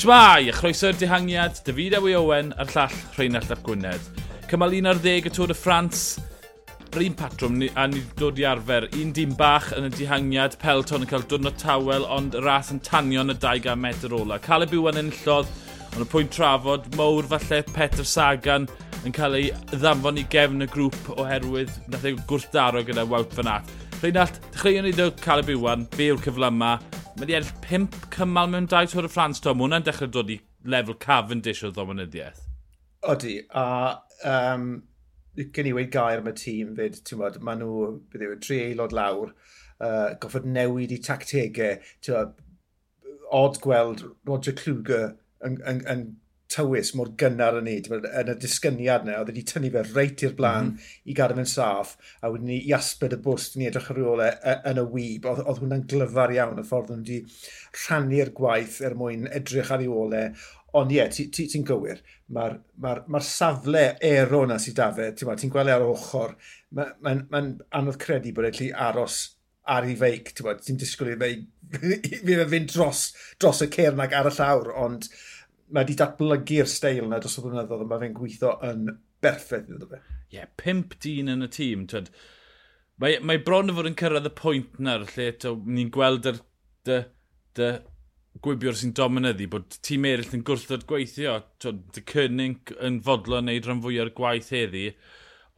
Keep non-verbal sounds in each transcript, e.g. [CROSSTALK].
Shmai! a chroeso'r dihangiad, David Ewy Owen a'r llall Rheinald Ap Gwynedd. Cymal un ar ddeg y Tôr y Ffrans, yr un patrwm a ni dod i arfer. Un dim bach yn y dihangiad, Pelton yn cael dwrnod tawel, ond y ras yn tanio yn y 20 metr ola. Caleb Iwan yn llodd, ond y pwynt trafod, mowr falle Petr Sagan yn cael ei ddamfon i gefn y grŵp oherwydd nath ei gwrthdaro gyda Wout Fanat. Rheinald, dechreuwn ni ddod Caleb Iwan, be yw'r cyfle yma, Mae wedi edrych 5 cymal mewn 2 Tôr y Ffrans, Tom. hwnna'n dechrau dod i lefel Cavendish o ddomonyddiaeth. Odi, a um, gen i weid gair am y tîm fyd, ti'n bod, maen nhw, bydd yw, e, tri aelod lawr, uh, goffod newid i tactegau, ti'n bod, odd gweld Roger Kluger yn, yn, yn tywys mor gynnar yn ni, yn y disgyniad yna, oedd wedi tynnu fe reit i'r blaen mm. i gadw fe'n saff, a wedyn ni i asbyd y bws, ni edrych ar reole e, yn y wyb, oedd, oedd hwnna'n glyfar iawn, y ffordd nhw wedi rhannu'r gwaith er mwyn edrych ar ei reole, ond ie, ti'n ti, ti gywir, mae'r ma r, ma, r, ma r safle ero yna sydd da fe, ti'n ti gweld e ar ochr, mae'n ma, ma, ma anodd credu bod e'n aros ar ei feic, ti'n disgwyl i fe [LAUGHS] fynd dros, dros y cernag ar y llawr, ond mae wedi datblygu'r steil yna dros y blynyddoedd, mae fe'n gweithio yn berffaith iddo fe. Ie, yeah, pimp dyn yn y tîm. Twed, Mae, mae bron yn fod yn cyrraedd y pwynt na, lle ni'n gweld yr dy, dy gwybiwr sy'n dominyddu, bod tîm eraill yn gwrthod gweithio. Dy cynnig yn fodlo yn neud rhan fwy o'r gwaith heddi,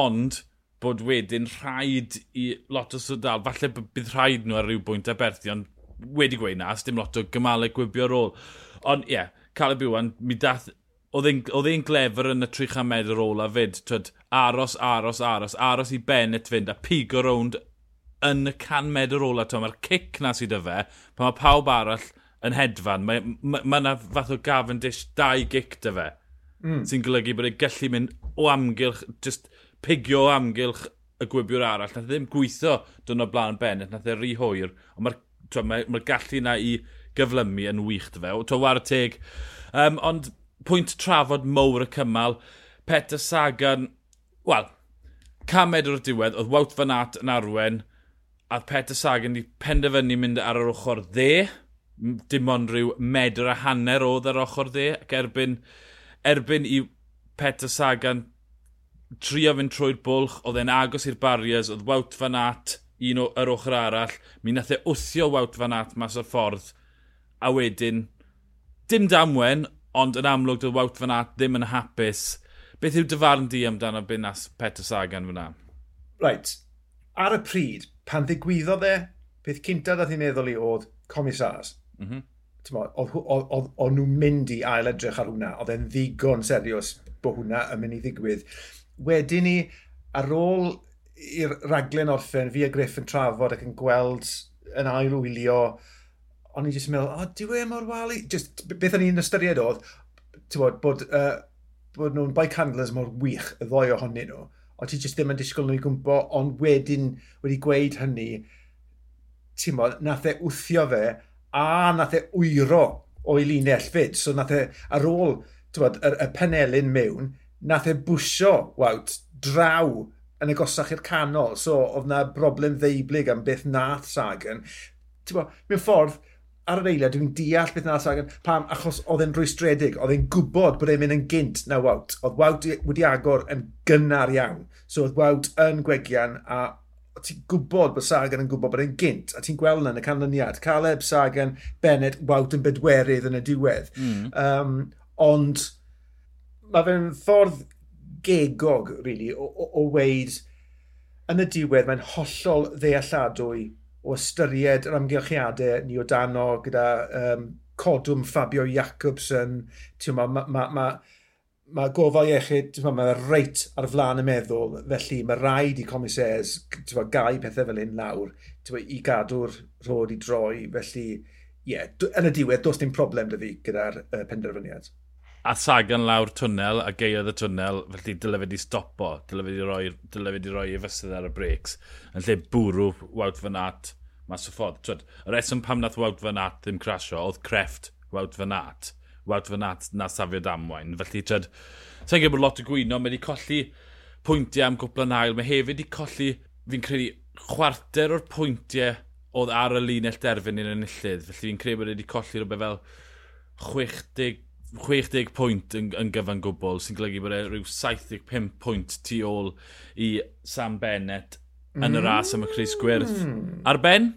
ond bod wedyn rhaid i lot o sodal, falle bydd rhaid nhw ar ryw bwynt a berthi, ond wedi gweud na, dim lot o gymalau gwybio ar ôl. Ond ie, yeah, Caleb Iwan, mi dath oedd e'n glefer yn y 300 medr ola fyd, twyd, aros, aros, aros, aros i Bennett fynd, a pigo rownd yn y 100 medr ola, mae'r cic na sydd y fe, pan mae pawb arall yn hedfan, mae yna ma, ma fath o gafn dish dau gic dy fe, mm. sy'n golygu bod e'n gallu mynd o amgylch, just pigio o amgylch y gwybiwr arall, nath e ddim gweithio dyn o blaen Bennett, nath e rhy hwyr, ond mae'r ma, r, ma, gallu na i gyflymu yn wych fe. To war teg. Um, ond pwynt trafod mowr y cymal. Peter Sagan, wel, camed o'r diwedd, oedd Wout Van Aert yn arwen, a Peter Sagan wedi penderfynu mynd ar yr ochr dde, dim ond rhyw medr a hanner oedd ar ochr dde, ac erbyn, erbyn i Peter Sagan trio fynd trwy'r bwlch, oedd e'n agos i'r barriers, oedd Wout Van Aert un o'r ochr arall, mi nath e wthio Wout Van Aert mas o'r ffordd, a wedyn dim damwen, ond yn amlwg dy Wout Van Aert ddim yn hapus. Beth yw dyfarn di amdano Binas Peter Sagan fyna? Right. Ar y pryd, pan ddigwyddodd e, peth cynta dath i'n meddwl i oedd comisars. Mm -hmm. Oedd nhw'n mynd i ail edrych ar hwnna. Oedd e'n ddigon serios bod hwnna yn mynd i ddigwydd. Wedyn ni, ar ôl i'r raglen orffen, fi a Griff yn trafod ac yn gweld yn ail wylio o'n i jyst yn meddwl, o, oh, diw e mor wali? Just, beth o'n i'n ystyried oedd, bod, bod, uh, bod nhw'n bike handlers mor wych, y ddoi ohonyn nhw, o ti jyst ddim yn disgwyl nhw i gwmpo, ond wedyn wedi gweud hynny, ti'n bod, nath e wthio fe, a nath e wyro o'i linell fyd. So nath e, ar ôl bod, y, y penelyn mewn, nath e bwysio, wawt, draw yn agosach i'r canol. So, oedd na broblem ddeiblyg am beth nath Sagan. Ti'n bod, mewn ffordd, ar yr eiliad, dwi'n deall beth yna Sagan, pam, achos oedd e'n rwystredig, oedd e'n gwybod bod e'n mynd yn gynt na Wout. Oedd Wout wedi agor yn gynnar iawn. So oedd Wout yn gwegian a ti'n gwybod bod Sagan yn gwybod bod e'n gynt, a ti'n gweld yn y canlyniad. Caleb, Sagan, Bennett, Wout yn bedwerydd yn y diwedd. Mm. Um, ond mae fe'n ffordd gegog, really, o, o, o weid, yn y diwedd mae'n hollol ddealladwy o ystyried yr amgylchiadau ni o dano gyda um, codwm Fabio Jacobson. Mae ma, ma, ma, ma gofal iechyd, mae reit ar flaen y meddwl, felly mae rhaid i comisers ma, gau pethau fel un lawr ma, i gadw'r rhod i droi. Felly, ie, yeah, yn y diwedd, dos dim problem dy fi gyda'r uh, penderfyniad a sagan lawr twnnel a geiodd y twnnel, felly dyle fe di stopo, dyle fe di roi, dyle fe di roi i fysydd ar y breaks, yn lle bwrw Wout Van Aert mas o ffordd. Twyd, y reswm pam nath Wout Van Aert ddim crasio oedd crefft Wout Van Aert. Wout Van Aert na safio damwain. Felly, twyd, sa'n gwybod lot o gwyno, mae wedi colli pwyntiau am gwpla'n ail. Mae hefyd wedi colli, fi'n credu, chwarter o'r pwyntiau oedd ar y linell derfyn i'n enillydd. Felly fi'n credu bod wedi colli rhywbeth fel 60 60 pwynt yn, yn gyfan gwbl, sy'n golygu bod e rhyw 75 pwynt tu ôl i Sam Bennett yn y ras am y Chris Gwyrth. Mm. Ar ben?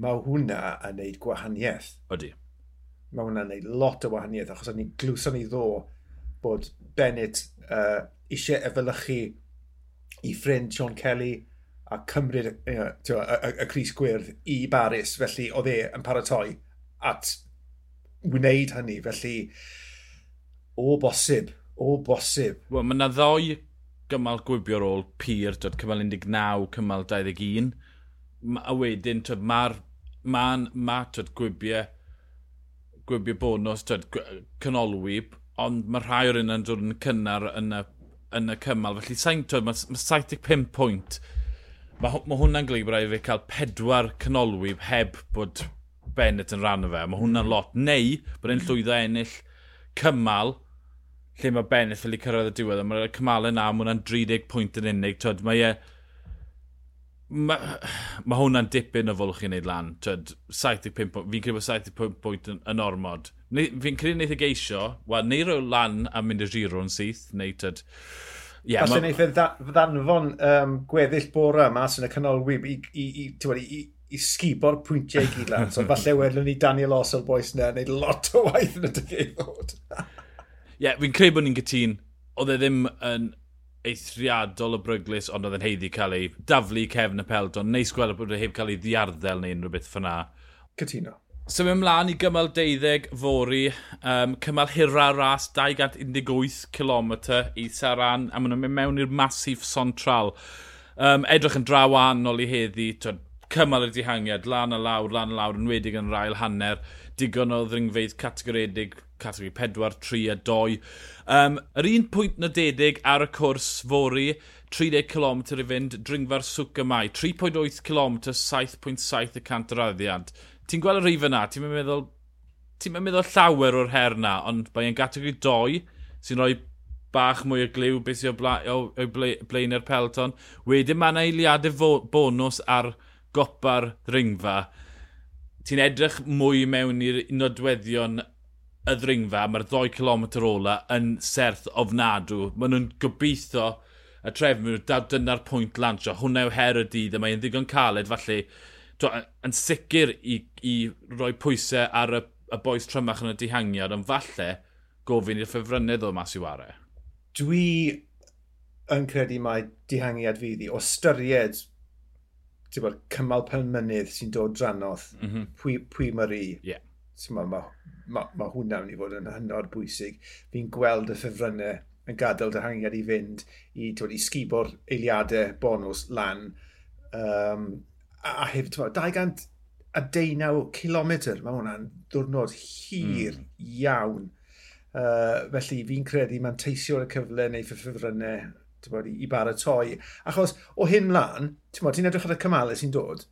Mae hwnna yn neud gwahaniaeth. Odi. Mae hwnna'n neud lot o wahaniaeth, achos ni glwson ni ddo bod Bennett uh, eisiau efelychu i ffrind Sean Kelly a cymryd you know, y, y, y Cris Gwyrdd i Baris, felly oedd e yn paratoi at wneud hynny. Felly, o bosib, o bosib. Wel, mae yna ddoi gymal gwybio ar ôl pyr, dod cymal 19, cymal 21. A wedyn, mae'r ma'n ma, twyd, gwibio, gwybio bonus, twyd, canolwi, ond mae rhai o'r un yn dod yn cynnar yn y, yn y cymal. Felly, sain, twyd, mae, mae 75 pwynt. Mae, mae hwnna'n golygu bod rhaid fi cael pedwar canolwyb heb bod Bennett yn rhan o fe. Mae hwnna'n lot. Neu bod e'n llwyddo ennill cymal lle mae Bennett fel i cyrraedd y diwedd. Mae'r cymal yna, mae hwnna'n 30 pwynt yn unig. Twyd, mae e... Mae, ma hwnna'n dipyn o fwlch i wneud lan. Twyd, 75 pwynt. Fi'n credu bod 75 pwynt yn, yn ormod. Fi'n credu wneud y e geisio, wel, neu roi lan a mynd y giro yn syth, neu tyd... Yeah, Falle ma... wneud e ddanfon um, gweddill bora mas yn y canolwyb i, i, i, i, i i sgibo'r pwyntiau i gyd lan. So falle wedyn ni Daniel Os o'r boes yna, wneud lot o waith yn y dygeifod. Ie, yeah, fi'n credu bod ni'n gytun. Oedd e ddim yn eithriadol o bryglis, ond oedd e'n heiddi cael ei daflu cefn y pelton. Neis gweld bod e heb cael ei ddiarddel neu unrhyw beth fyna. Cytuno. So mynd mlaen i gymal 12 fori, um, cymal hira ras 218 km i Saran, a maen nhw'n mynd mewn i'r masif Sontral. Um, edrych yn draw anol i heddi, twyd, cymal y dihangiad, lan a lawr, lan a lawr, yn wedig yn rhael hanner, digon o ddringfeidd categoredig, categori 4, 3 a 2. Um, yr un pwynt nodedig ar y cwrs fori, 30 km i fynd, dringfa'r swc y mai, 3.8 km, 7.7 y cant yr addiad. Ti'n gweld y rif yna, ti'n meddwl, ti'n meddwl llawer o'r her na, ond mae e'n gategori 2, sy'n rhoi bach mwy o gliw beth sy'n o'i blaen o'r pelton. Wedyn mae yna eiliadau bonus ar gopa'r ddringfa, ti'n edrych mwy mewn i'r nodweddion y ddringfa, mae'r 2 km ola yn serth ofnadw. Maen nhw'n gobeithio y trefnwyr, dyna'r pwynt lansio. Hwna yw her y dydd, a mae'n ddigon caled, falle, to, yn sicr i, i roi pwysau ar y, y boes trymach yn y dihangiad, ond falle gofyn i'r ffefrynydd o mas i ware. Dwi yn credu mae dihangiad fi ddi, o styried bod, cymal penmynydd sy'n dod dranodd, mm -hmm. pwy, pwy mae'r i. Yeah. Mae ma, ma, ma hwnna yn i fod yn hynod bwysig. Fi'n gweld y ffefrynnau yn gadael dyhangiad i fynd i, bod, i sgibo'r eiliadau bonus lan. Um, a, a heb, bod, 200 a 29 km, mae hwnna'n diwrnod hir mm. iawn. Uh, felly fi'n credu mae'n teisio y cyfle neu ffefrynnau bod, i baratoi. Achos o hyn mlaen, ti'n edrych ar y cymalau sy'n dod,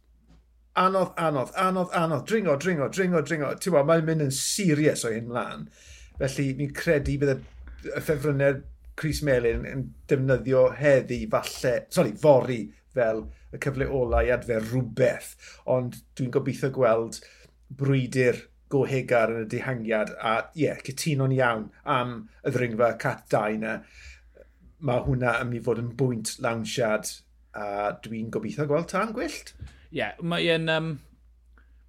anodd, anodd, anodd, anodd, dringo, dringo, dringo, dringo. Ti'n bod, mae'n mynd yn serious o hyn mlaen. Felly, mi'n credu bydd y ffefrynnau Chris Melin yn defnyddio heddi, falle, sori, fori fel y cyfle ola i adfer rhywbeth. Ond dwi'n gobeithio gweld brwydr gohegar yn y dihangiad a ie, yeah, cytuno'n iawn am y ddringfa cat 2 na mae hwnna yn mynd i fod yn bwynt lawnsiad a dwi'n gobeithio gweld tan gwyllt. Ie, yeah, mae'n um,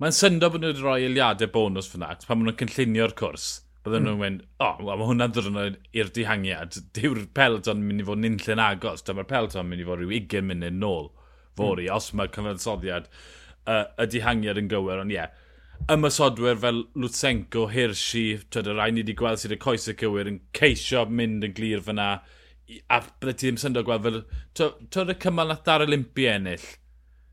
mae syndo bod nhw wedi rhoi eiliadau bonus fyna, pan maen nhw'n cynllunio'r cwrs. Bydden nhw'n mynd, o, oh, mae hwnna'n ddwrnod i'r dihangiad. Dyw'r pelton mynd i fod yn unllun agos. Dyma'r pelton mynd i fod rhyw 20 munud nôl fori, mm. os mae cyfansoddiad uh, y dihangiad yn gywir. Ond ie, yeah, ymysodwyr fel Lutsenko, Hirschi, twyd, y rai ni wedi gweld sydd y coesau cywir yn ceisio mynd yn glir fyna a bydde ti ddim syndod gweld fel... Twyd y cymal nath dar Olympia ennill.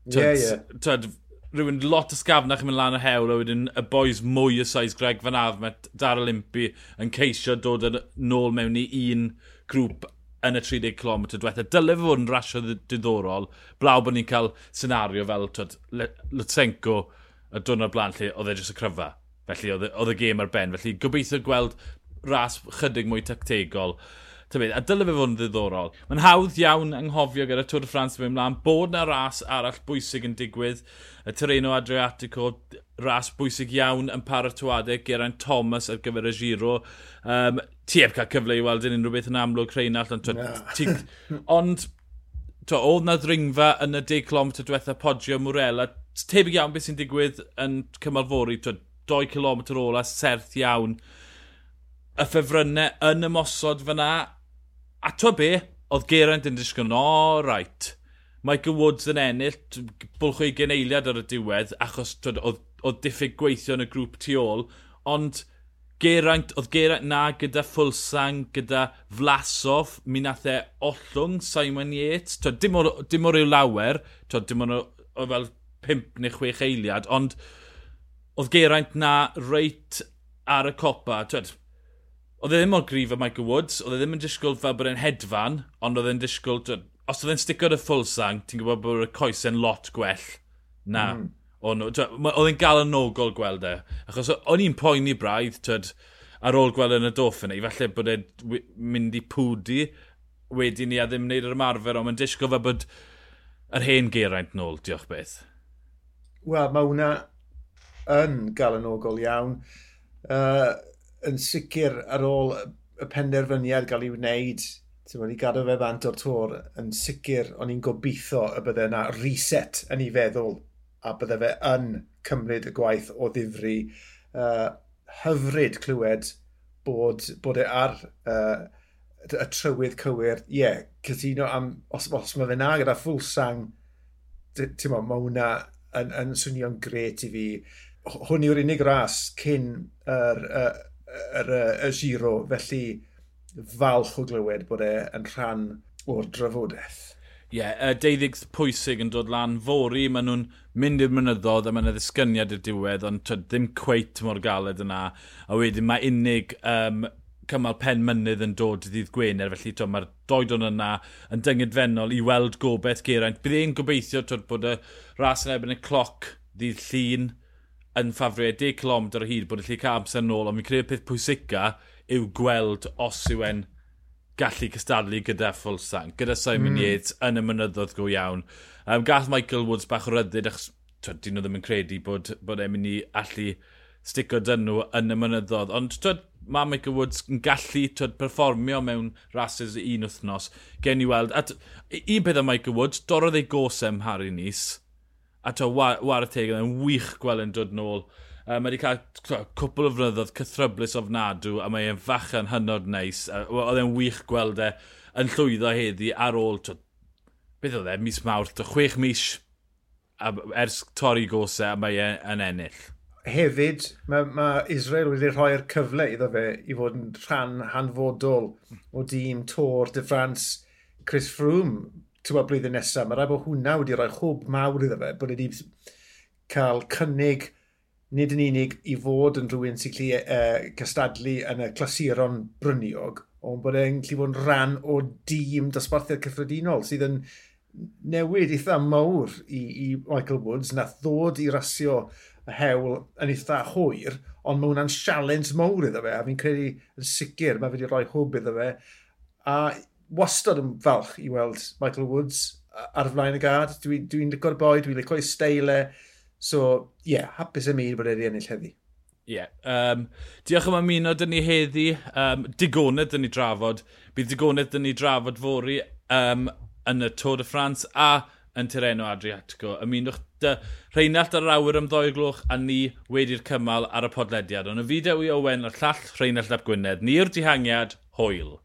Ie, ie. yeah. rhywun lot o sgafnach yn mynd lan y hewl, a wedyn y boys mwy o sais Greg Van Afmet dar Olympi yn ceisio dod yn nôl mewn i un grŵp yn y 30 km diwetha. Dyle fe fod yn rasio diddorol, blaw bod ni'n cael senario fel twyd, Lutsenko y dwrn o'r blaen lle oedd e jyst y cryfa. Felly oedd e, y gêm ar ben. Felly gobeithio gweld ras chydig mwy tactegol. Tybyd, a dyle fe fod yn ddiddorol. Mae'n hawdd iawn anghofio gyda Tŵr y Ffrans fe ymlaen bod na ras arall bwysig yn digwydd. Y Tereno Adriatico, ras bwysig iawn yn paratoadau Geraint Thomas ar gyfer y giro. Um, ti eb cael cyfle i weld yn unrhyw beth yn amlwg rheinald. Ond, no. ond to, oedd na ddringfa yn y 10 km diwetha podio Mwrela. Tebyg iawn beth sy'n digwydd yn cymalfori. To, 2 km ola, serth iawn. Y ffefrynnau yn ymosod fyna, A to be, oedd Geraint yn disgwyl, o, oh, right. Michael Woods yn ennill, bwlch o'i geneiliad ar y diwedd, achos oedd, oedd diffyg gweithio yn y grŵp tu ôl, ond Geraint, oedd Geraint na gyda Fulsang, gyda Vlasov, mi nath e Ollwng, Simon Yates, twyd, dim, o, dim o'r yw lawer, twyd, dim o'r o fel 5 neu 6 eiliad, ond oedd Geraint na reit ar y copa, twyd, Oedd e ddim o'r grif o Michael Woods, oedd e ddim yn disgwyl fel bod e'n hedfan, ond oedd e'n disgwyl... Os oedd e'n sticio y ffulsang, ti'n gwybod bod y coesau'n lot gwell na. Mm. Oedd e'n gael yn ogol gweld e. Achos o'n i'n poeni braidd, twyd, ar ôl gweld e yn y doffin ei, falle bod e'n mynd i pwdi wedyn ni a ddim wneud yr ymarfer, ond mae'n disgwyl fel bod yr hen geraint nôl, diolch beth. Wel, mae hwnna yn gael yn ogol iawn. Uh, yn sicr ar ôl y penderfyniad gael ei wneud, ti'n bod, i gadw fe bant o'r tor, yn sicr o'n i'n gobeithio y bydde yna reset yn ei feddwl a bydde fe yn cymryd y gwaith o ddifri. Uh, hyfryd clywed bod, bod e ar uh, y trywydd cywir. Ie, yeah, cytuno am, os, os mae fe na gyda ffwl sang, ti'n mo, mae hwnna yn, yn swnio'n gret i fi. Hwn yw'r unig ras cyn yr, er, uh, yr, y giro, felly falch o glywed bod e yn rhan o'r drafodaeth. Ie, yeah, y deuddeg pwysig yn dod lan fori, maen nhw'n mynd i'r mynyddodd a maen nhw'n ddisgyniad i'r diwedd, ond tyd, ddim cweit mor galed yna. A wedyn mae unig um, cymal pen mynydd yn dod i ddydd Gwener, felly tyd, mae'r doedon yna yn dyngedfennol i weld gobeith Geraint. Bydd e'n gobeithio tyd, bod y ras yn ebyn y cloc ddydd llun, yn ffafrio 10 km o hyd bod y lle cael amser nôl, ond fi'n credu peth pwysica yw gweld os yw e'n gallu cystadlu gyda Fulsang, gyda Simon mm. Yates yn y mynyddodd go iawn. Um, gath Michael Woods bach o ryddid, achos dyn nhw ddim yn credu bod, bod e'n mynd i allu stico dyn nhw yn y mynyddodd. Ond twyd, mae Michael Woods yn gallu twyd, performio mewn rhasys un wythnos. Gen i weld, at, un peth am Michael Woods, dorodd ei gosem Harry Nis. Nice A to, war, war y teg, yn wych gweld yn dod nôl. Um, mae wedi cael cwpl o flynyddoedd cythryblus ofnadw, a mae e'n fach yn hynod neis. Oedd e'n wych gweld e yn llwyddo heddi ar ôl, to, beth oedd e, mis mawrth, to, chwech mis a, ers torri gosau, a mae e'n ennill. Hefyd, mae, mae Israel wedi rhoi'r cyfle iddo fe i fod yn rhan hanfodol o dîm Tôr de France. Chris Froome tywa blwyddyn nesaf, mae rai bod hwnna wedi rhoi chwb mawr iddo fe, bod wedi cael cynnig nid yn unig i fod yn rhywun sy'n gallu uh, cystadlu yn y clasuron bryniog, ond bod e'n gallu bod yn rhan o dîm dosbarthiad cyffredinol sydd yn newid eitha mawr i, i Michael Woods. Na ddod i rasio y hewl yn eitha hwyr, ond mae hwnna'n sialens mawr iddo fe, a fi'n credu yn sicr mae wedi rhoi hwb iddo fe, a wastad yn falch i weld Michael Woods ar flaen y gad. Dwi'n dwi, dwi licor boi, dwi'n licor steile. So, ie, yeah, hapus am un bod e wedi ennill heddi. Ie. Yeah. Um, diolch am ymuno dyn ni heddi. Um, digonedd dyn ni drafod. Bydd digonedd dyn ni drafod fori um, yn y Tôr de France a yn Tireno Adriatico. Ymunwch dy Rheinald ar awyr am ddoi gloch a ni wedi'r cymal ar y podlediad. Ond y fideo i Owen a'r llall Rheinald Ap Gwynedd. Ni'r dihangiad, hwyl.